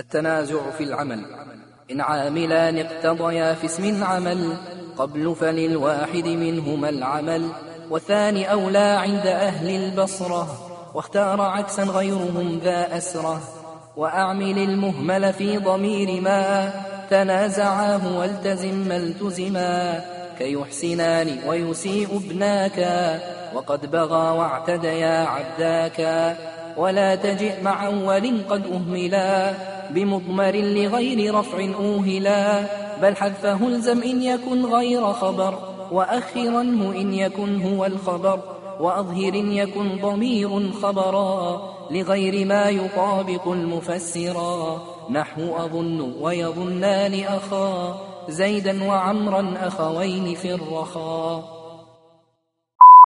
التنازع في العمل. إن عاملان اقتضيا في اسم عمل قبل فللواحد منهما العمل. والثاني أولى عند أهل البصرة واختار عكسا غيرهم ذا أسرة. وأعمل المهمل في ضمير ما تنازعاه والتزم ما التزما. كيحسنان ويسيء ابناك وقد بغى واعتديا عبداك ولا تجئ مع أول قد أهملا بمضمر لغير رفع أوهلا بل حذفه الزم إن يكن غير خبر وأخرنه إن يكن هو الخبر وأظهر يكن ضمير خبرا لغير ما يطابق المفسرا نحو أظن ويظنان أخا زيدا وعمرا أخوين في الرخاء.